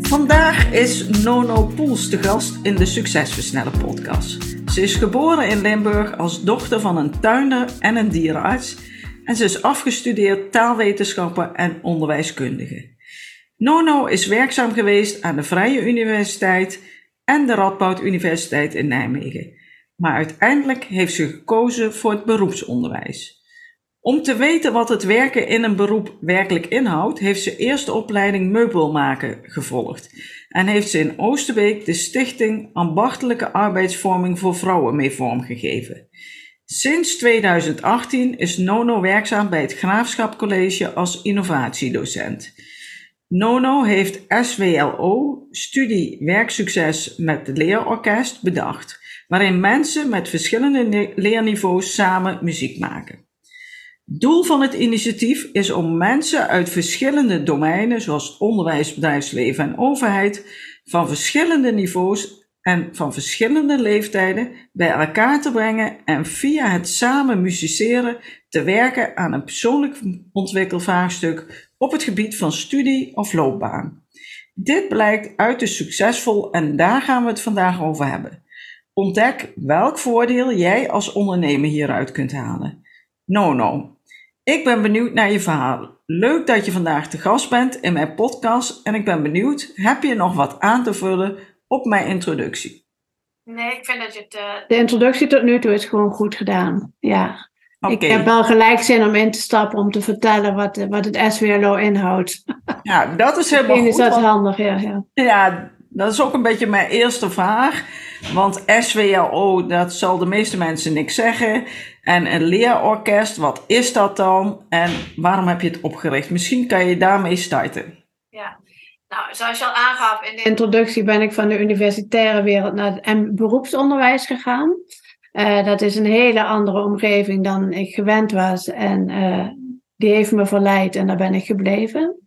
Vandaag is Nono Poels de gast in de Succesversnellen podcast. Ze is geboren in Limburg als dochter van een tuinder en een dierenarts en ze is afgestudeerd taalwetenschappen en onderwijskundige. Nono is werkzaam geweest aan de Vrije Universiteit en de Radboud Universiteit in Nijmegen, maar uiteindelijk heeft ze gekozen voor het beroepsonderwijs. Om te weten wat het werken in een beroep werkelijk inhoudt, heeft ze eerst de opleiding meubelmaken gevolgd en heeft ze in Oosterbeek de stichting Ambachtelijke Arbeidsvorming voor Vrouwen mee vormgegeven. Sinds 2018 is Nono werkzaam bij het Graafschap College als innovatiedocent. Nono heeft SWLO, studie werksucces met leerorkest, bedacht, waarin mensen met verschillende leerniveaus samen muziek maken. Doel van het initiatief is om mensen uit verschillende domeinen, zoals onderwijs, bedrijfsleven en overheid, van verschillende niveaus en van verschillende leeftijden bij elkaar te brengen en via het samen musiceren te werken aan een persoonlijk ontwikkelvraagstuk op het gebied van studie of loopbaan. Dit blijkt uit succesvol en daar gaan we het vandaag over hebben. Ontdek welk voordeel jij als ondernemer hieruit kunt halen. Nono, ik ben benieuwd naar je verhaal. Leuk dat je vandaag te gast bent in mijn podcast en ik ben benieuwd, heb je nog wat aan te vullen op mijn introductie? Nee, ik vind dat je het... Uh... De introductie tot nu toe is gewoon goed gedaan, ja. Ik heb wel gelijk zin om in te stappen om te vertellen wat, wat het SWLO inhoudt. Ja, dat is helemaal goed. is dat handig, ja, ja. Ja, dat is ook een beetje mijn eerste vraag. Want SWLO, dat zal de meeste mensen niks zeggen. En een leerorkest, wat is dat dan? En waarom heb je het opgericht? Misschien kan je daarmee starten. Ja, nou, zoals je al aangaf in de introductie ben ik van de universitaire wereld naar het beroepsonderwijs gegaan. Uh, dat is een hele andere omgeving dan ik gewend was. En uh, die heeft me verleid en daar ben ik gebleven.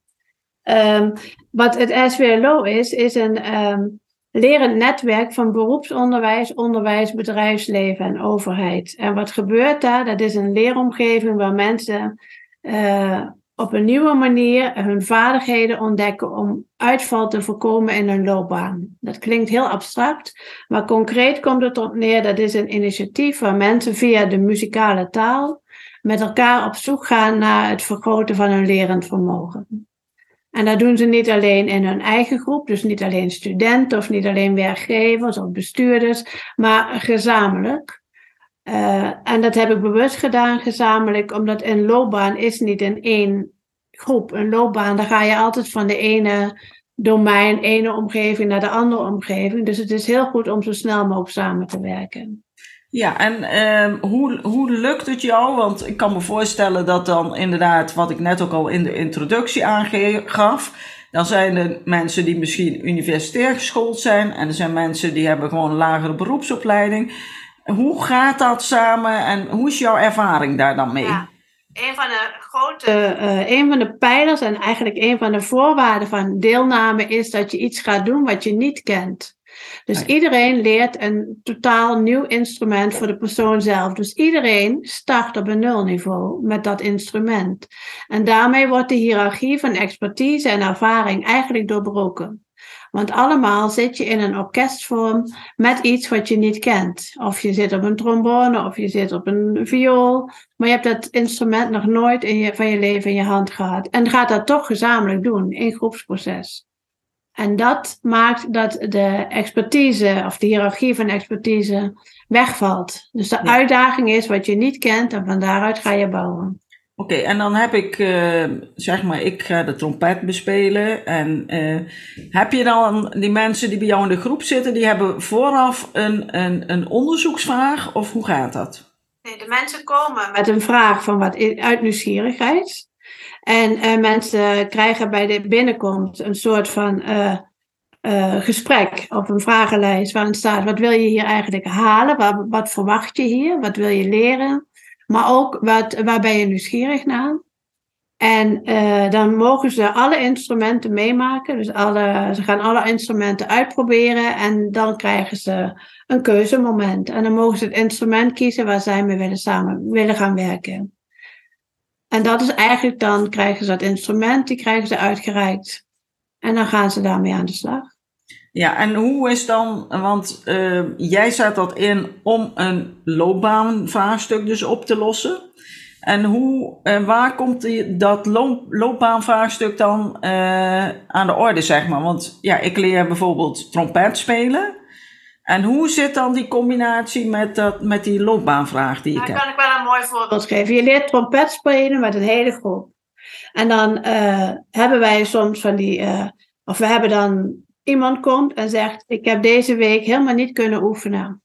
Um, wat het SWLO is, is een um, lerend netwerk van beroepsonderwijs, onderwijs, bedrijfsleven en overheid. En wat gebeurt daar? Dat is een leeromgeving waar mensen uh, op een nieuwe manier hun vaardigheden ontdekken om uitval te voorkomen in hun loopbaan. Dat klinkt heel abstract, maar concreet komt het op neer. Dat is een initiatief waar mensen via de muzikale taal met elkaar op zoek gaan naar het vergroten van hun lerend vermogen. En dat doen ze niet alleen in hun eigen groep, dus niet alleen studenten of niet alleen werkgevers of bestuurders, maar gezamenlijk. Uh, en dat heb ik bewust gedaan, gezamenlijk, omdat een loopbaan is niet in één groep. Een loopbaan, daar ga je altijd van de ene domein, ene omgeving naar de andere omgeving. Dus het is heel goed om zo snel mogelijk samen te werken. Ja, en uh, hoe, hoe lukt het jou? Want ik kan me voorstellen dat dan inderdaad, wat ik net ook al in de introductie aangaf, dan zijn er mensen die misschien universitair geschoold zijn en er zijn mensen die hebben gewoon een lagere beroepsopleiding. Hoe gaat dat samen en hoe is jouw ervaring daar dan mee? Ja, een van de grote, uh, een van de pijlers en eigenlijk een van de voorwaarden van deelname is dat je iets gaat doen wat je niet kent. Dus iedereen leert een totaal nieuw instrument voor de persoon zelf. Dus iedereen start op een nulniveau met dat instrument. En daarmee wordt de hiërarchie van expertise en ervaring eigenlijk doorbroken. Want allemaal zit je in een orkestvorm met iets wat je niet kent. Of je zit op een trombone of je zit op een viool. Maar je hebt dat instrument nog nooit in je, van je leven in je hand gehad. En gaat dat toch gezamenlijk doen in groepsproces. En dat maakt dat de expertise of de hiërarchie van expertise wegvalt. Dus de uitdaging is wat je niet kent en van daaruit ga je bouwen. Oké, en dan heb ik, uh, zeg maar, ik ga de trompet bespelen. En uh, heb je dan die mensen die bij jou in de groep zitten, die hebben vooraf een, een, een onderzoeksvraag of hoe gaat dat? Nee, de mensen komen met een vraag van wat uit nieuwsgierigheid. En uh, mensen krijgen bij de binnenkomst een soort van uh, uh, gesprek of een vragenlijst waarin staat: wat wil je hier eigenlijk halen? Wat, wat verwacht je hier? Wat wil je leren? Maar ook wat, waar ben je nieuwsgierig naar? En dan mogen ze alle instrumenten meemaken. Dus alle, ze gaan alle instrumenten uitproberen en dan krijgen ze een keuzemoment. En dan mogen ze het instrument kiezen waar zij mee willen samen willen gaan werken. En dat is eigenlijk dan krijgen ze dat instrument, die krijgen ze uitgereikt. En dan gaan ze daarmee aan de slag. Ja, en hoe is dan, want uh, jij zet dat in om een loopbaanvraagstuk dus op te lossen. En hoe, uh, waar komt die, dat loop, loopbaanvraagstuk dan uh, aan de orde, zeg maar? Want ja, ik leer bijvoorbeeld trompet spelen. En hoe zit dan die combinatie met, dat, met die loopbaanvraag die ik heb? kan ik wel een mooi voorbeeld geven. Je leert trompet spelen met een hele groep. En dan hebben wij soms van die, of we hebben dan iemand komt en zegt: Ik heb deze week helemaal niet kunnen oefenen.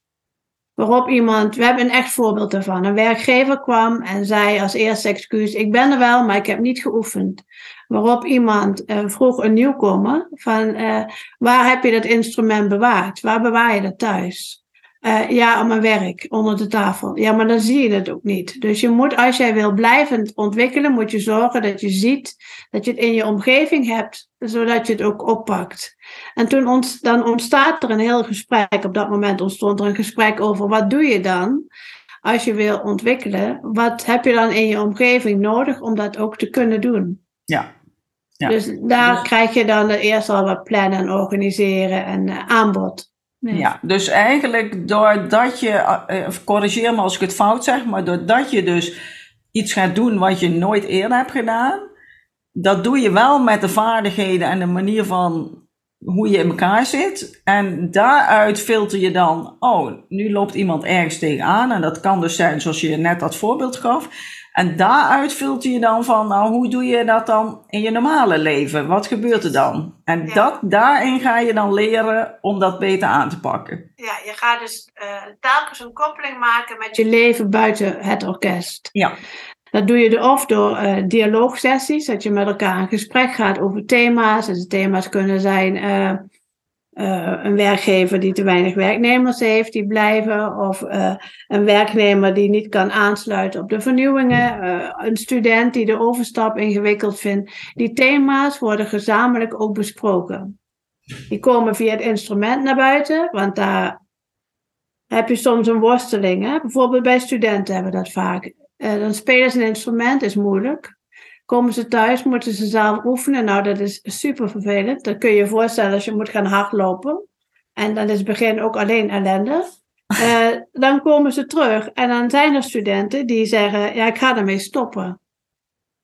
Waarop iemand, we hebben een echt voorbeeld ervan. Een werkgever kwam en zei als eerste excuus: Ik ben er wel, maar ik heb niet geoefend. Waarop iemand uh, vroeg een nieuwkomer: van, uh, Waar heb je dat instrument bewaard? Waar bewaar je dat thuis? Uh, ja, op mijn werk, onder de tafel. Ja, maar dan zie je het ook niet. Dus je moet, als jij wil blijvend ontwikkelen, moet je zorgen dat je ziet dat je het in je omgeving hebt, zodat je het ook oppakt. En toen ont, dan ontstaat er een heel gesprek. Op dat moment ontstond er een gesprek over wat doe je dan als je wil ontwikkelen? Wat heb je dan in je omgeving nodig om dat ook te kunnen doen? Ja. ja. Dus daar dus... krijg je dan eerst al wat plannen en organiseren en uh, aanbod. Ja, dus eigenlijk doordat je, uh, corrigeer me als ik het fout zeg, maar doordat je dus iets gaat doen wat je nooit eerder hebt gedaan, dat doe je wel met de vaardigheden en de manier van hoe je in elkaar zit. En daaruit filter je dan, oh, nu loopt iemand ergens tegenaan. En dat kan dus zijn zoals je net dat voorbeeld gaf. En daaruit filter je dan van, nou, hoe doe je dat dan in je normale leven? Wat gebeurt er dan? En dat, daarin ga je dan leren om dat beter aan te pakken. Ja, je gaat dus uh, telkens een koppeling maken met je leven buiten het orkest. Ja. Dat doe je of door uh, dialoogsessies, dat je met elkaar in gesprek gaat over thema's. En de thema's kunnen zijn uh, uh, een werkgever die te weinig werknemers heeft, die blijven. Of een werknemer die niet kan aansluiten op de vernieuwingen. een student die de overstap ingewikkeld vindt. Die thema's worden gezamenlijk ook besproken. Die komen via het instrument naar buiten, want daar heb je soms een worsteling. Hè? Bijvoorbeeld bij studenten hebben we dat vaak dan spelen ze een instrument, is moeilijk. Komen ze thuis, moeten ze zelf oefenen. Nou, dat is super vervelend. Dat kun je je voorstellen als je moet gaan hardlopen. En dan is het begin ook alleen ellende. Uh, dan komen ze terug en dan zijn er studenten die zeggen: Ja, ik ga ermee stoppen.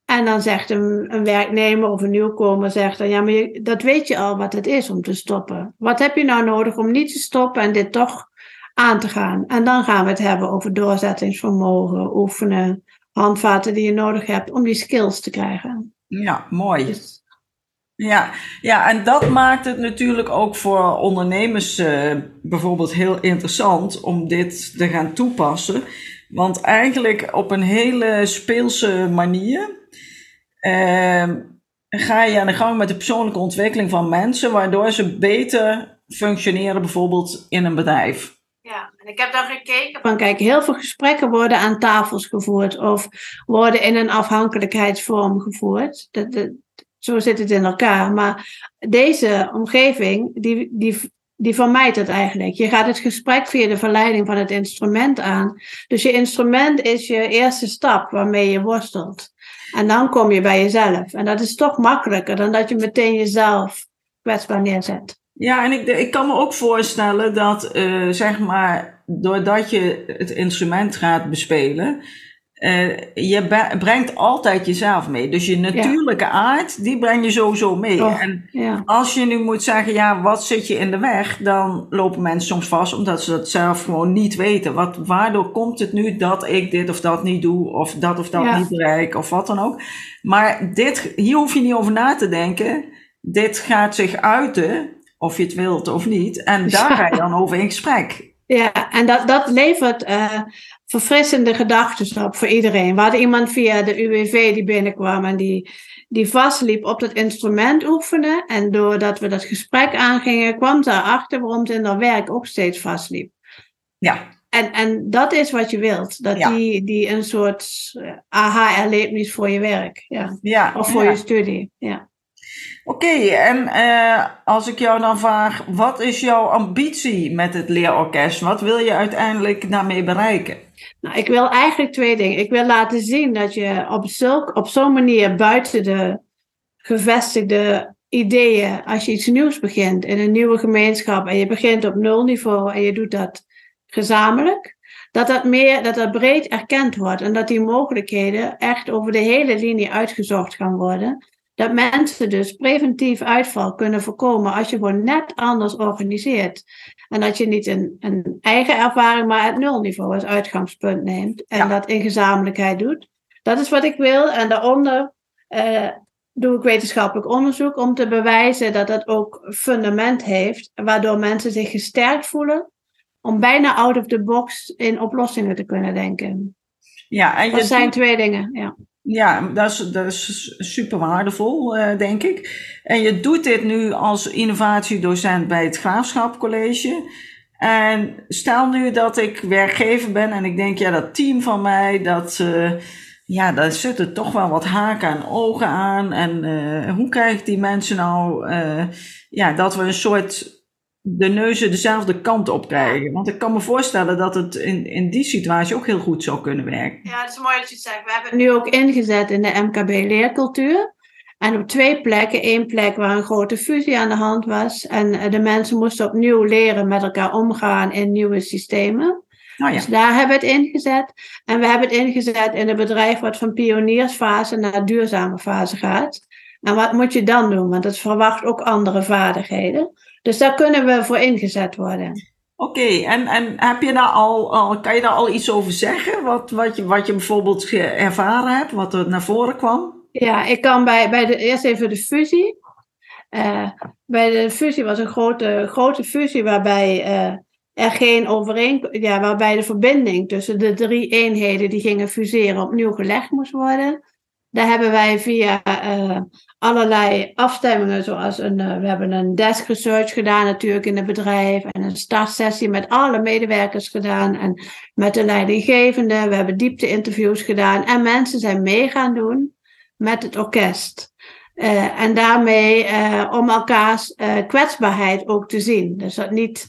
En dan zegt een, een werknemer of een nieuwkomer: zegt dan, Ja, maar je, dat weet je al wat het is om te stoppen. Wat heb je nou nodig om niet te stoppen en dit toch aan te gaan. En dan gaan we het hebben over doorzettingsvermogen, oefenen, handvaten die je nodig hebt om die skills te krijgen. Ja, mooi. Dus- ja, ja, en dat maakt het natuurlijk ook voor ondernemers uh, bijvoorbeeld heel interessant om dit te gaan toepassen. Want eigenlijk op een hele speelse manier uh, ga je aan de gang met de persoonlijke ontwikkeling van mensen, waardoor ze beter functioneren bijvoorbeeld in een bedrijf. En ik heb dan gekeken van kijk, heel veel gesprekken worden aan tafels gevoerd of worden in een afhankelijkheidsvorm gevoerd. Dat, dat, zo zit het in elkaar. Maar deze omgeving, die, die, die vermijdt het eigenlijk. Je gaat het gesprek via de verleiding van het instrument aan. Dus je instrument is je eerste stap waarmee je worstelt. En dan kom je bij jezelf. En dat is toch makkelijker dan dat je meteen jezelf kwetsbaar neerzet. Ja, en ik, ik kan me ook voorstellen dat, uh, zeg maar, doordat je het instrument gaat bespelen, uh, je brengt altijd jezelf mee. Dus je natuurlijke aard, die breng je sowieso mee. Oh, en ja. als je nu moet zeggen, ja, wat zit je in de weg? Dan lopen mensen soms vast omdat ze dat zelf gewoon niet weten. Wat, waardoor komt het nu dat ik dit of dat niet doe, of dat of dat Ja. niet bereik, of wat dan ook. Maar dit, hier hoef je niet over na te denken. Dit gaat zich uiten of je het wilt of niet. En daar ga je dan over in gesprek. Ja, en dat, dat levert uh, verfrissende gedachten op voor iedereen. We hadden iemand via de UWV die binnenkwam en die, die vastliep op dat instrument oefenen. En doordat we dat gesprek aangingen, kwam ze erachter waarom ze in haar werk ook steeds vastliep. Ja. En, en dat is wat je wilt. Dat die, die een soort eh, aha-erlebnis voor je werk. Ja. ja of voor je studie. Ja. Oké, en uh, als ik jou dan vraag, wat is jouw ambitie met het leerorkest? Wat wil je uiteindelijk daarmee bereiken? Nou, ik wil eigenlijk twee dingen. Ik wil laten zien dat je op, zulk, op zo'n manier buiten de gevestigde ideeën, als je iets nieuws begint in een nieuwe gemeenschap en je begint op nulniveau en je doet dat gezamenlijk, dat dat, meer, dat dat breed erkend wordt en dat die mogelijkheden echt over de hele linie uitgezocht gaan worden. Dat mensen dus preventief uitval kunnen voorkomen als je gewoon net anders organiseert. En dat je niet een, een eigen ervaring, maar het nulniveau als uitgangspunt neemt. En dat in gezamenlijkheid doet. Dat is wat ik wil. En daaronder uh, doe ik wetenschappelijk onderzoek om te bewijzen dat dat ook fundament heeft. Waardoor mensen zich gesterkt voelen om bijna out of the box in oplossingen te kunnen denken. Ja, en je dat zijn twee dingen. Ja. Ja, dat is, dat is super waardevol, uh, denk ik. En je doet dit nu als innovatiedocent bij het Graafschap College. En stel nu dat ik werkgever ben en ik denk, ja, dat team van mij, dat, uh, ja, daar zitten toch wel wat haken en ogen aan. En uh, hoe krijg ik die mensen nou, ja, dat we een soort de neuzen dezelfde kant op krijgen. Want ik kan me voorstellen dat het in, in die situatie ook heel goed zou kunnen werken. Ja, dat is mooi dat je het zegt. We hebben het nu ook ingezet in de MKB-leercultuur. En op twee plekken. één plek waar een grote fusie aan de hand was. En eh, de mensen moesten opnieuw leren met elkaar omgaan in nieuwe systemen. Oh ja. Dus daar hebben we het ingezet. En we hebben het ingezet in een bedrijf wat van pioniersfase naar duurzame fase gaat. En wat moet je dan doen? Want het verwacht ook andere vaardigheden. Dus daar kunnen we voor ingezet worden. Oké, en, en heb je daar al, al, kan je daar al iets over zeggen? Wat, wat, je, wat je bijvoorbeeld ervaren hebt, wat er naar voren kwam? Ja, ik kan bij, bij de, eerst even de fusie. Uh, bij de fusie was een grote, grote fusie waarbij uh, er geen overeenkomst, ja, waarbij de verbinding tussen de drie eenheden die gingen fuseren opnieuw gelegd moest worden. Daar hebben wij via uh, allerlei afstemmingen, zoals een, uh, we hebben een desk research gedaan natuurlijk in het bedrijf en een startsessie met alle medewerkers gedaan en met de leidinggevende. We hebben diepte-interviews gedaan en mensen zijn mee gaan doen met het orkest. Uh, en daarmee om elkaars kwetsbaarheid ook te zien. Dus dat niet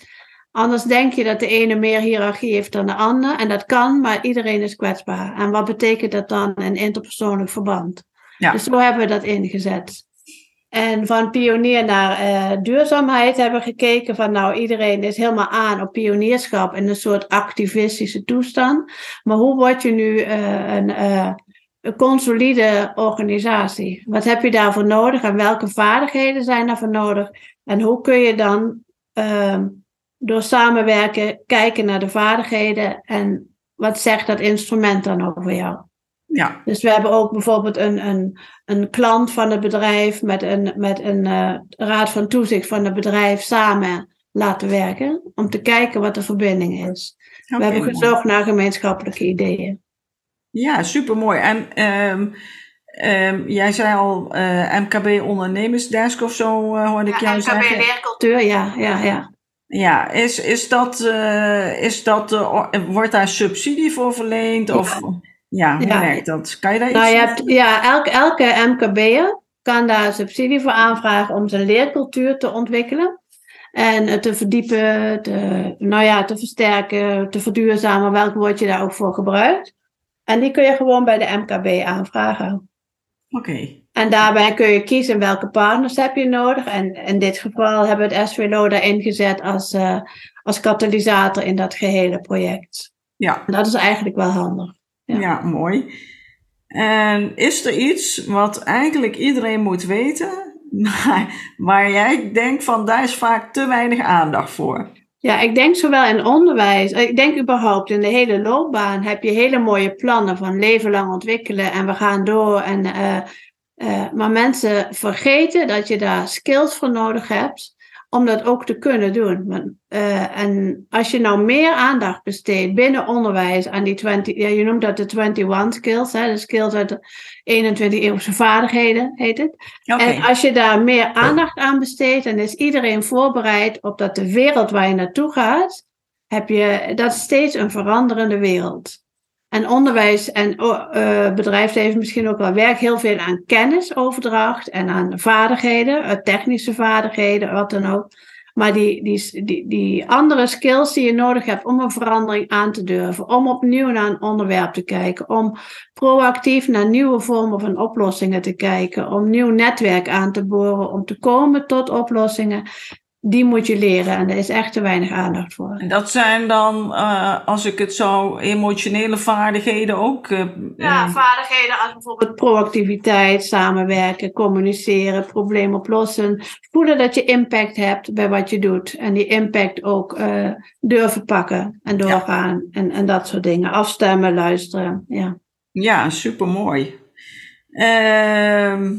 Anders denk je dat de ene meer hiërarchie heeft dan de ander. En dat kan, maar iedereen is kwetsbaar. En wat betekent dat dan in interpersoonlijk verband? Ja. Dus zo hebben we dat ingezet. En van pionier naar uh, duurzaamheid hebben we gekeken van nou iedereen is helemaal aan op pionierschap in een soort activistische toestand. Maar hoe word je nu uh, een, uh, een consolide organisatie? Wat heb je daarvoor nodig en welke vaardigheden zijn daarvoor nodig? En hoe kun je dan ehm, door samenwerken kijken naar de vaardigheden en wat zegt dat instrument dan over jou. Ja. Dus we hebben ook bijvoorbeeld een, een, een klant van het bedrijf met een, met een uh, raad van toezicht van het bedrijf samen laten werken. Om te kijken wat de verbinding is. we hebben gezocht naar gemeenschappelijke ideeën. Ja, supermooi. En um, um, jij zei al uh, eh, MKB ondernemersdesk of zo, uh, hoorde ik jou MKB zeggen. MKB leercultuur, ja, ja, ja. Ja, is, is dat, uh, is dat uh, wordt daar subsidie voor verleend? Of ja, hoe ja. werkt dat? Kan je daar nou, iets je hebt, Ja, elke, elke MKB'er kan daar subsidie voor aanvragen om zijn leercultuur te ontwikkelen. En te verdiepen, te, nou ja, te versterken, te verduurzamen, welk woord je daar ook voor gebruikt. En die kun je gewoon bij de MKB aanvragen. Oké. En daarbij kun je kiezen welke partners heb je nodig. En in dit geval hebben we het SWLO daarin gezet als, uh, als katalysator in dat gehele project. Ja. Dat is eigenlijk wel handig. Ja. ja, mooi. En is er iets wat eigenlijk iedereen moet weten, maar waar jij denkt van daar is vaak te weinig aandacht voor? Ja, ik denk zowel in onderwijs, ik denk überhaupt in de hele loopbaan heb je hele mooie plannen van leven lang ontwikkelen en we gaan door en uh, uh, maar mensen vergeten dat je daar skills voor nodig hebt om dat ook te kunnen doen. Uh, en als je nou meer aandacht besteedt binnen onderwijs aan die 20, ja, je noemt dat de 21 skills, hè, de skills uit de 21 eeuwse vaardigheden heet het. Okay. En als je daar meer aandacht aan besteedt, dan is iedereen voorbereid op dat de wereld waar je naartoe gaat, heb je, dat is steeds een veranderende wereld. En onderwijs en uh, bedrijfsleven misschien ook wel werk heel veel aan kennisoverdracht en aan vaardigheden, uh, technische vaardigheden, wat dan ook. Maar die, die, die, die andere skills die je nodig hebt om een verandering aan te durven, om opnieuw naar een onderwerp te kijken, om proactief naar nieuwe vormen van oplossingen te kijken, om nieuw netwerk aan te boren, om te komen tot oplossingen die moet je leren en er is echt te weinig aandacht voor. En dat zijn dan, uh, als ik het zo, emotionele vaardigheden ook? Uh, ja, vaardigheden als bijvoorbeeld proactiviteit, samenwerken, communiceren, probleem oplossen. Voelen dat je impact hebt bij wat je doet. En die impact ook uh, durven pakken en doorgaan. En, en dat soort dingen. Afstemmen, luisteren. Ja, ja supermooi. Ehm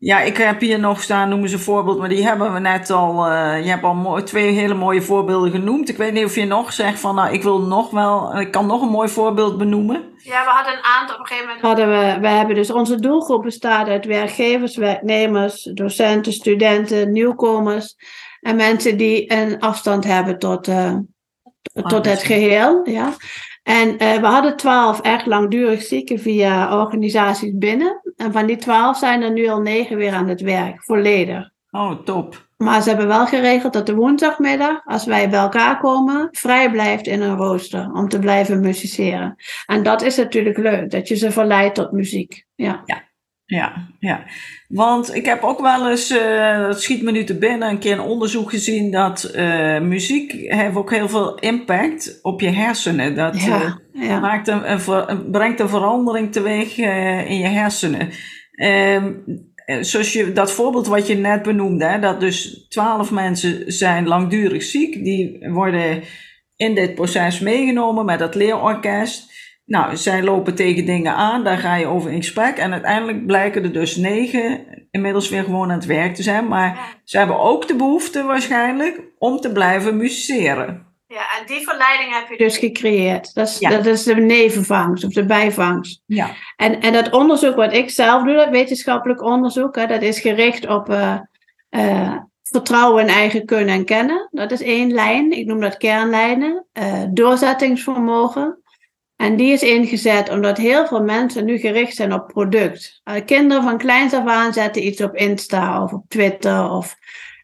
ja, ik heb hier nog staan, noemen ze een voorbeeld, maar die hebben we net al. Uh, je hebt al twee hele mooie voorbeelden genoemd. Ik weet niet of je nog zegt van, nou, ik wil nog wel, ik kan nog een mooi voorbeeld benoemen. Ja, we hadden een aantal. Op een gegeven moment hadden we, we hebben dus onze doelgroep bestaat uit werkgevers, werknemers, docenten, studenten, nieuwkomers en mensen die een afstand hebben tot, uh, tot het geheel. Ja. En uh, we hadden twaalf echt langdurig zieken via organisaties binnen. En van die twaalf zijn er nu al negen weer aan het werk, volledig. Oh, top. Maar ze hebben wel geregeld dat de woensdagmiddag, als wij bij elkaar komen, vrij blijft in een rooster om te blijven musiceren. En dat is natuurlijk leuk, dat je ze verleidt tot muziek. Ja. ja. Ja, ja. Want ik heb ook wel eens, uh, dat schiet me nu te binnen, een keer een onderzoek gezien dat uh, muziek heeft ook heel veel impact op je hersenen. Dat ja, uh, ja. Maakt een, een, brengt een verandering teweeg in je hersenen. Ehm, zoals je, dat voorbeeld wat je net benoemde, hè, dat dus twaalf mensen zijn langdurig ziek, die worden in dit proces meegenomen met dat leerorkest. Nou, zij lopen tegen dingen aan, daar ga je over in gesprek. En uiteindelijk blijken er dus negen inmiddels weer gewoon aan het werk te zijn. Maar ze hebben ook de behoefte waarschijnlijk om te blijven musiceren. Ja, en die verleiding heb je dus gecreëerd. Dat is, dat is de nevenvangst of de bijvangst. Ja. En, en dat onderzoek wat ik zelf doe, dat wetenschappelijk onderzoek, hè, dat is gericht op uh, uh, vertrouwen in eigen kunnen en kennen. Dat is één lijn. Ik noem dat kernlijnen. Uh, doorzettingsvermogen. En die is ingezet omdat heel veel mensen nu gericht zijn op product. Kinderen van kleins af aan zetten iets op Insta of op Twitter. Of,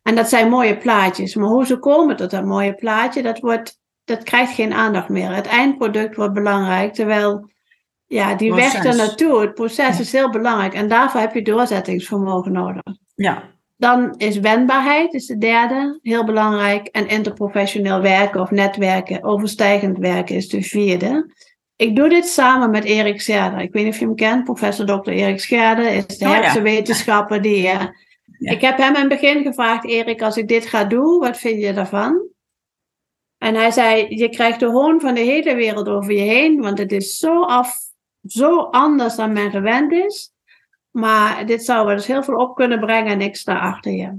en dat zijn mooie plaatjes. Maar hoe ze komen tot dat mooie plaatje, dat, wordt, dat krijgt geen aandacht meer. Het eindproduct wordt belangrijk, terwijl ja, die proces. weg er naartoe, het proces is heel belangrijk. En daarvoor heb je doorzettingsvermogen nodig. Ja. Dan is wendbaarheid, is de derde, heel belangrijk. En interprofessioneel werken of netwerken, overstijgend werken is de vierde. Ik doe dit samen met Erik Scherder. Ik weet niet of je hem kent. Professor Dr. Erik Scherder is de oh, hersenwetenschapper die... Uh, ja. Ik heb hem in het begin gevraagd, Erik, als ik dit ga doen, wat vind je daarvan? En hij zei, je krijgt de hoon van de hele wereld over je heen, want het is zo af, zo anders dan men gewend is. Maar dit zou wel eens heel veel op kunnen brengen en ik sta achter je.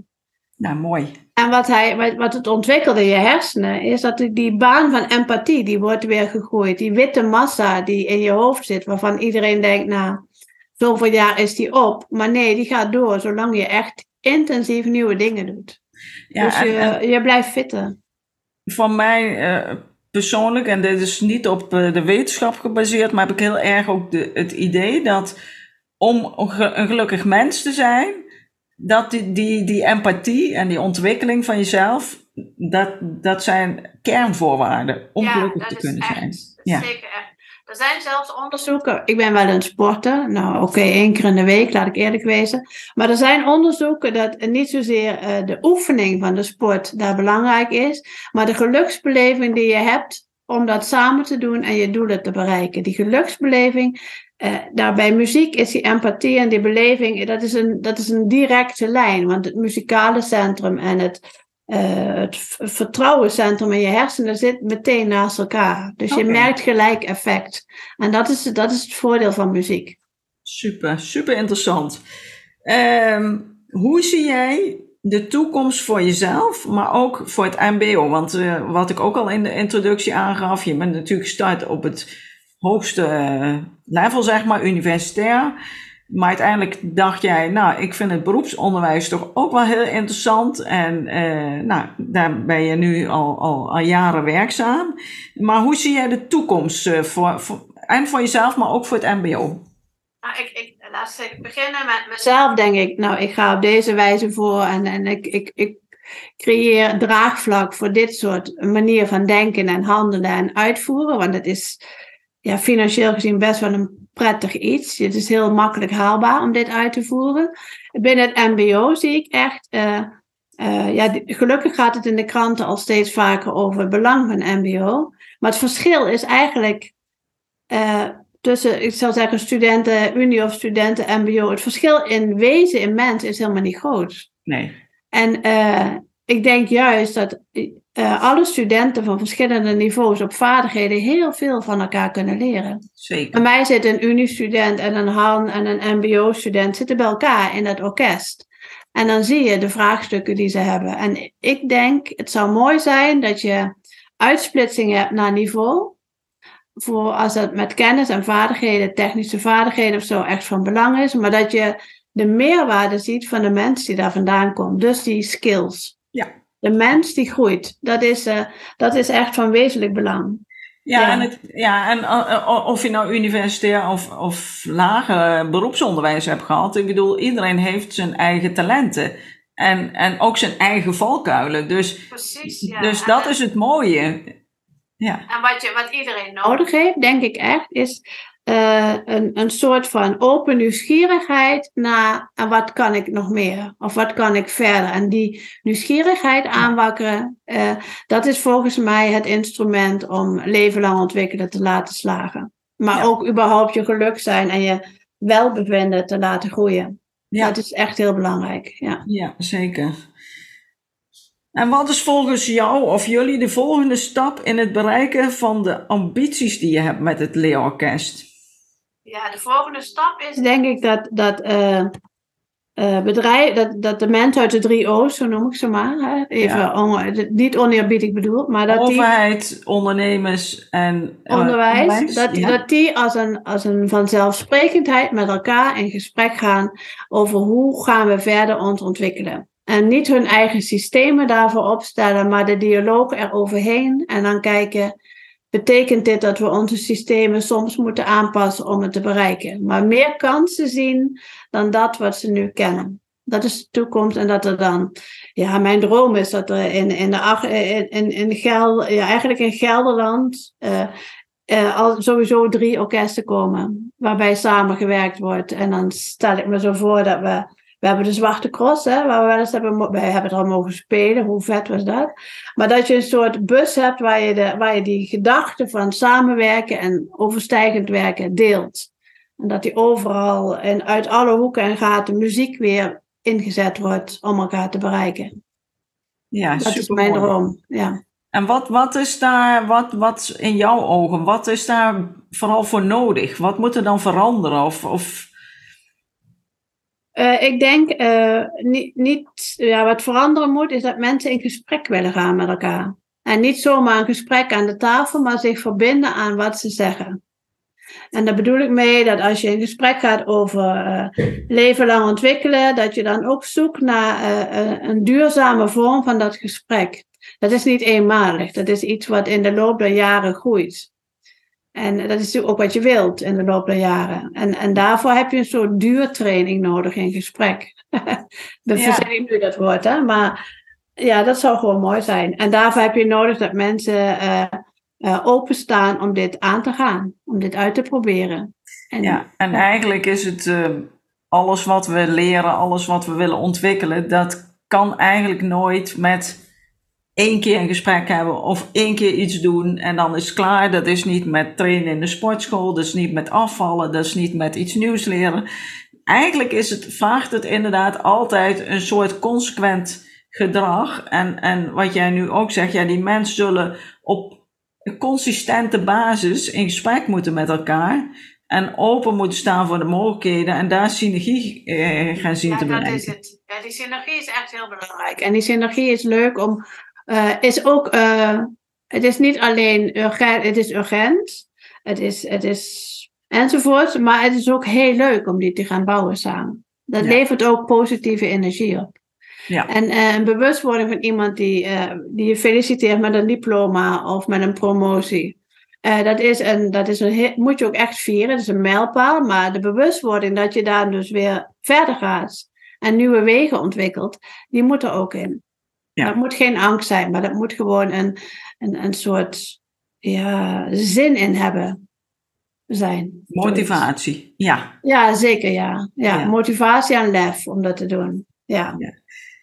Nou, mooi. En wat, hij, wat het ontwikkelde in je hersenen, is dat die baan van empathie, die wordt weer gegooid. Die witte massa die in je hoofd zit, waarvan iedereen denkt, nou, zoveel jaar is die op. Maar nee, die gaat door, zolang je echt intensief nieuwe dingen doet. Ja, dus je, je blijft fitten. Van mij uh, persoonlijk, en dit is niet op uh, de wetenschap gebaseerd, maar heb ik heel erg ook de, het idee dat om een gelukkig mens te zijn, dat die, die, die empathie en die ontwikkeling van jezelf, dat, dat zijn kernvoorwaarden om gelukkig te kunnen zijn. Ja, zeker echt. Er zijn zelfs onderzoeken. Ik ben wel een sporter. Nou, oké, één keer in de week, laat ik eerlijk wezen. Maar er zijn onderzoeken dat niet zozeer uh, de oefening van de sport daar belangrijk is, maar de geluksbeleving die je hebt om dat samen te doen en je doelen te bereiken. Die geluksbeleving, uh, nou, bij muziek is die empathie en die beleving, dat is, een, dat is een directe lijn. Want het muzikale centrum en het, uh, het vertrouwencentrum in je hersenen zit meteen naast elkaar. Dus je merkt gelijk effect. En dat is, dat is het voordeel van muziek. Super, super interessant. Um, hoe zie jij de toekomst voor jezelf, maar ook voor het MBO. Want uh, wat ik ook al in de introductie aangaf, je bent natuurlijk gestart op het hoogste uh, level, zeg maar, universitair. Maar uiteindelijk dacht jij, nou, ik vind het beroepsonderwijs toch ook wel heel interessant. En uh, nou, daar ben je nu al, al, al jaren werkzaam. Maar hoe zie jij de toekomst voor, en voor jezelf, maar ook voor het MBO? Nou, ik, ik, laat beginnen met mezelf, denk ik. Nou, ik ga op deze wijze voor en, en ik, ik, ik creëer draagvlak voor dit soort manier van denken en handelen en uitvoeren. Want het is ja, financieel gezien best wel een prettig iets. Het is heel makkelijk haalbaar om dit uit te voeren. Binnen het MBO zie ik echt. Uh, uh, ja, gelukkig gaat het in de kranten al steeds vaker over het belang van MBO. Maar het verschil is eigenlijk uh, tussen, ik zou zeggen, studenten, Unie of studenten, MBO. Het verschil in wezen, in mens, is helemaal niet groot. Nee. En uh, ik denk juist dat uh, alle studenten van verschillende niveaus op vaardigheden heel veel van elkaar kunnen leren. Zeker. Bij mij zit een Unie-student en een Han en een MBO-student zitten bij elkaar in dat orkest. En dan zie je de vraagstukken die ze hebben. En ik denk, het zou mooi zijn dat je uitsplitsing hebt naar niveau voor als het met kennis en vaardigheden, technische vaardigheden of zo echt van belang is, maar dat je de meerwaarde ziet van de mens die daar vandaan komt. Dus die skills. Ja. De mens die groeit. Dat is, uh, dat is echt van wezenlijk belang. Ja, ja. en, het, ja, en uh, of je nou universitair of, of lager beroepsonderwijs hebt gehad. Ik bedoel, iedereen heeft zijn eigen talenten. En, en ook zijn eigen valkuilen. Dus, Precies, ja. dus dat is het mooie. Ja. En wat, je, wat iedereen nodig heeft, denk ik echt, is uh, een, een soort van open nieuwsgierigheid naar en wat kan ik nog meer? Of wat kan ik verder? En die nieuwsgierigheid aanwakkeren, uh, dat is volgens mij het instrument om leven lang ontwikkelen te laten slagen. Maar ja. ook überhaupt je geluk zijn en je welbevinden te laten groeien. Ja. Dat is echt heel belangrijk. Ja, ja zeker. En wat is volgens jou of jullie de volgende stap in het bereiken van de ambities die je hebt met het leerorkest? Ja, de volgende stap is denk ik dat, dat, uh, uh, bedrijf, dat, dat de mensen uit de drie O's, zo noem ik ze maar, hè, even ja. on, niet oneerbiedig bedoeld, maar dat Overheid, die, ondernemers en uh, onderwijs, onderwijs dat, ja. dat die als een, als een vanzelfsprekendheid met elkaar in gesprek gaan over hoe gaan we verder ons ontwikkelen. En niet hun eigen systemen daarvoor opstellen, maar de dialoog eroverheen. En dan kijken, betekent dit dat we onze systemen soms moeten aanpassen om het te bereiken? Maar meer kansen zien dan dat wat ze nu kennen. Dat is de toekomst en dat er dan, ja, mijn droom is dat er in, in, de, in, in, Gel, ja, eigenlijk in Gelderland uh, uh, al sowieso drie orkesten komen waarbij samengewerkt wordt. En dan stel ik me zo voor dat we we hebben de Zwarte Cross, hè, waar we wel eens hebben, wij hebben er al mogen spelen. Hoe vet was dat? Maar dat je een soort bus hebt waar je, de, waar je die gedachten van samenwerken en overstijgend werken deelt. En dat die overal en uit alle hoeken en gaten muziek weer ingezet wordt om elkaar te bereiken. Ja, dat is mijn droom. Ja. En wat, wat is daar, wat, wat in jouw ogen, wat is daar vooral voor nodig? Wat moet er dan veranderen? Of, of uh, ik denk uh, niet, niet ja, wat veranderen moet, is dat mensen in gesprek willen gaan met elkaar. En niet zomaar een gesprek aan de tafel, maar zich verbinden aan wat ze zeggen. En daar bedoel ik mee dat als je in gesprek gaat over uh, leven lang ontwikkelen, dat je dan ook zoekt naar een duurzame vorm van dat gesprek. Dat is niet eenmalig, dat is iets wat in de loop der jaren groeit. En dat is natuurlijk ook wat je wilt in de loop der jaren. En, en daarvoor heb je een soort duurtraining nodig in gesprek. Dat ja. verzin nu dat woord, hè? Maar ja, dat zou gewoon mooi zijn. En daarvoor heb je nodig dat mensen uh, uh, openstaan om dit aan te gaan. Om dit uit te proberen. En, ja, en eigenlijk is het uh, alles wat we leren, alles wat we willen ontwikkelen, dat kan eigenlijk nooit met één keer een gesprek hebben of één keer iets doen en dan is het klaar. Dat is niet met trainen in de sportschool, dat is niet met afvallen, dat is niet met iets nieuws leren. Eigenlijk is het, vraagt het inderdaad altijd een soort consequent gedrag. En, en wat jij nu ook zegt, ja, die mensen zullen op een consistente basis in gesprek moeten met elkaar. En open moeten staan voor de mogelijkheden en daar synergie eh, gaan zien ja, te bereiken. Dat is het. Ja, die synergie is echt heel belangrijk. En die synergie is leuk om, uh, is ook, uh, het is niet alleen urgent, het is urgent, het is, het is enzovoort, maar het is ook heel leuk om die te gaan bouwen samen. Dat ja. levert ook positieve energie op. Ja. En uh, een bewustwording van iemand die, die je feliciteert met een diploma of met een promotie. Uh, dat is een, dat is een, moet je ook echt vieren, dat is een mijlpaal. Maar de bewustwording dat je daar dus weer verder gaat en nieuwe wegen ontwikkelt, die moet er ook in. Ja. Dat moet geen angst zijn, maar dat moet gewoon een, een, een soort ja, zin in hebben zijn. Motivatie, ja. Ja, zeker ja. ja. ja. Motivatie en lef om dat te doen. Ja. ja.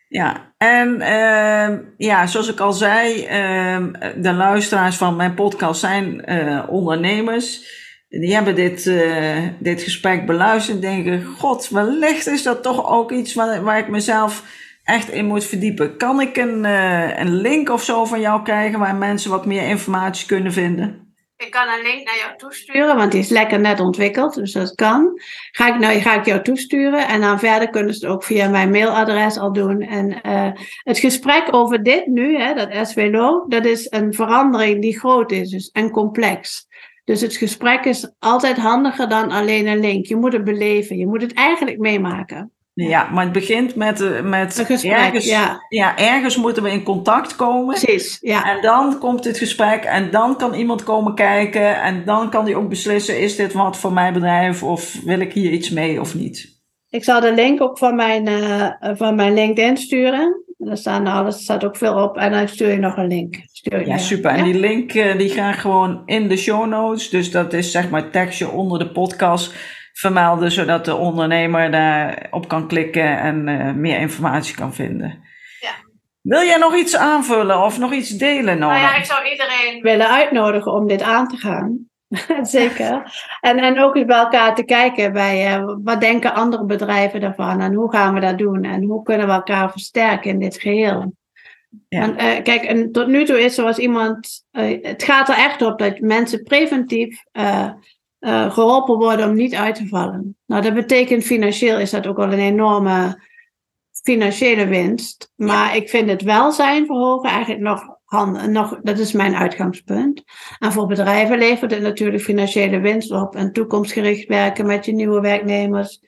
Ja, en uh, ja, zoals ik al zei, uh, de luisteraars van mijn podcast zijn uh, ondernemers. Die hebben dit, uh, dit gesprek beluisterd en denken: God, wellicht is dat toch ook iets waar, waar ik mezelf echt in moet verdiepen. Kan ik een, uh, een link of zo van jou krijgen waar mensen wat meer informatie kunnen vinden? Ik kan een link naar jou toesturen, want die is lekker net ontwikkeld, dus dat kan. Ga ik, nou, ga ik jou toesturen en dan verder kunnen ze het ook via mijn mailadres al doen. En uh, het gesprek over dit nu, hè, dat SWLO, dat is een verandering die groot is dus, en complex. Dus het gesprek is altijd handiger dan alleen een link. Je moet het beleven, je moet het eigenlijk meemaken. Ja, maar het begint met, eh, met gesprek, ergens, ja. ja. ergens moeten we in contact komen. Precies, ja. En dan komt het gesprek en dan kan iemand komen kijken en dan kan die ook beslissen, is dit wat voor mijn bedrijf of wil ik hier iets mee of niet? Ik zal de link ook van mijn, uh, van mijn LinkedIn sturen. Daar staan alles, staat ook veel op en dan stuur je nog een link. Stuur ja, super. En die link uh, die gaat gewoon in de show notes. Dus dat is zeg maar tekstje onder de podcast vermelden, zodat de ondernemer daarop kan klikken en uh, meer informatie kan vinden. Ja. Wil jij nog iets aanvullen of nog iets delen? Nou ja, ik zou iedereen willen uitnodigen om dit aan te gaan. Zeker. En, en ook eens bij elkaar te kijken bij uh, wat denken andere bedrijven daarvan en hoe gaan we dat doen en hoe kunnen we elkaar versterken in dit geheel. Ja. Want, uh, kijk, en tot nu toe is zoals iemand, het gaat er echt op dat mensen preventief uh, geholpen worden om niet uit te vallen. Nou, dat betekent financieel is dat ook al een enorme financiële winst. Maar ik vind het welzijn verhogen eigenlijk nog, nog, dat is mijn uitgangspunt. En voor bedrijven levert het natuurlijk financiële winst op en toekomstgericht werken met je nieuwe werknemers.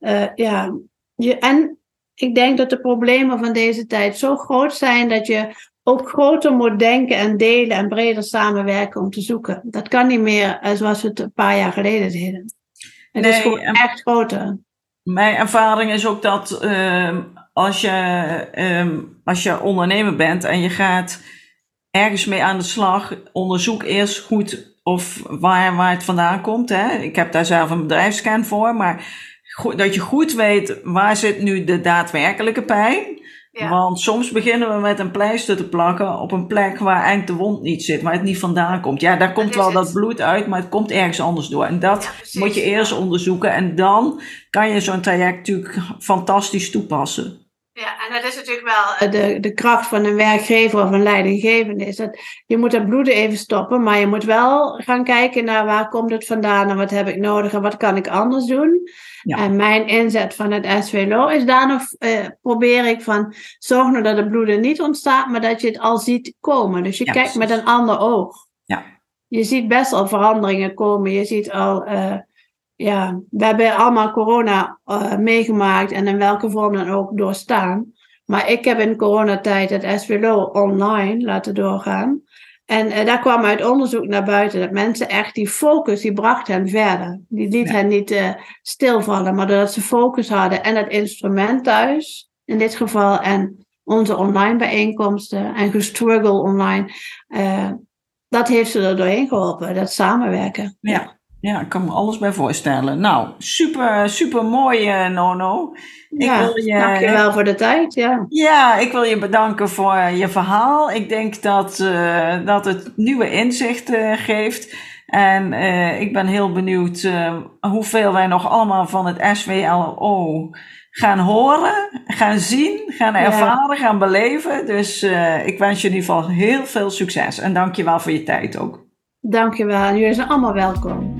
Uh, ja, je, en ik denk dat de problemen van deze tijd zo groot zijn dat je ook groter moet denken en delen en breder samenwerken om te zoeken. Dat kan niet meer eh, zoals we het een paar jaar geleden deden. Het nee, is gewoon echt groter. Mijn ervaring is ook dat uh, als, je, uh, als je ondernemer bent en je gaat ergens mee aan de slag, onderzoek eerst goed of waar, waar het vandaan komt. Hè. Ik heb daar zelf een bedrijfscan voor, maar dat je goed weet waar zit nu de daadwerkelijke pijn. Want soms beginnen we met een pleister te plakken op een plek waar eigenlijk de wond niet zit, waar het niet vandaan komt. Ja, daar komt wel dat bloed uit, maar het komt ergens anders door. En dat moet je eerst onderzoeken en dan kan je zo'n traject natuurlijk fantastisch toepassen. Ja, en dat is natuurlijk wel de, de kracht van een werkgever of een leidinggevende. Is dat je moet dat bloeden even stoppen, maar je moet wel gaan kijken naar waar komt het vandaan en wat heb ik nodig en wat kan ik anders doen. Ja. En mijn inzet van het SWLO is daar nog, uh, probeer ik van, zorg nou dat het bloeden niet ontstaat, maar dat je het al ziet komen. Dus je ja, kijkt precies. met een ander oog. Ja. Je ziet best al veranderingen komen. Je ziet al, uh, ja, we hebben allemaal corona uh, meegemaakt en in welke vorm dan ook doorstaan. Maar ik heb in coronatijd het SWLO online laten doorgaan. En uh, daar kwam uit onderzoek naar buiten dat mensen echt die focus, die bracht hen verder. Die liet ja. hen niet uh, stilvallen, maar doordat ze focus hadden en het instrument thuis, in dit geval, en onze online bijeenkomsten en gestruggle online, dat heeft ze er doorheen geholpen, dat samenwerken. Ja. Ja, ik kan me alles bij voorstellen. Nou, super, super mooi, Nono. Ik ja, wil je, dankjewel voor de tijd. Ja. ja, ik wil je bedanken voor je verhaal. Ik denk dat, uh, dat het nieuwe inzicht uh, geeft. En uh, ik ben heel benieuwd hoeveel wij nog allemaal van het SWLO gaan horen, gaan zien, gaan ervaren, ja. gaan beleven. Dus ik wens je in ieder geval heel veel succes. En dankjewel voor je tijd ook. Dankjewel. Jullie zijn allemaal welkom.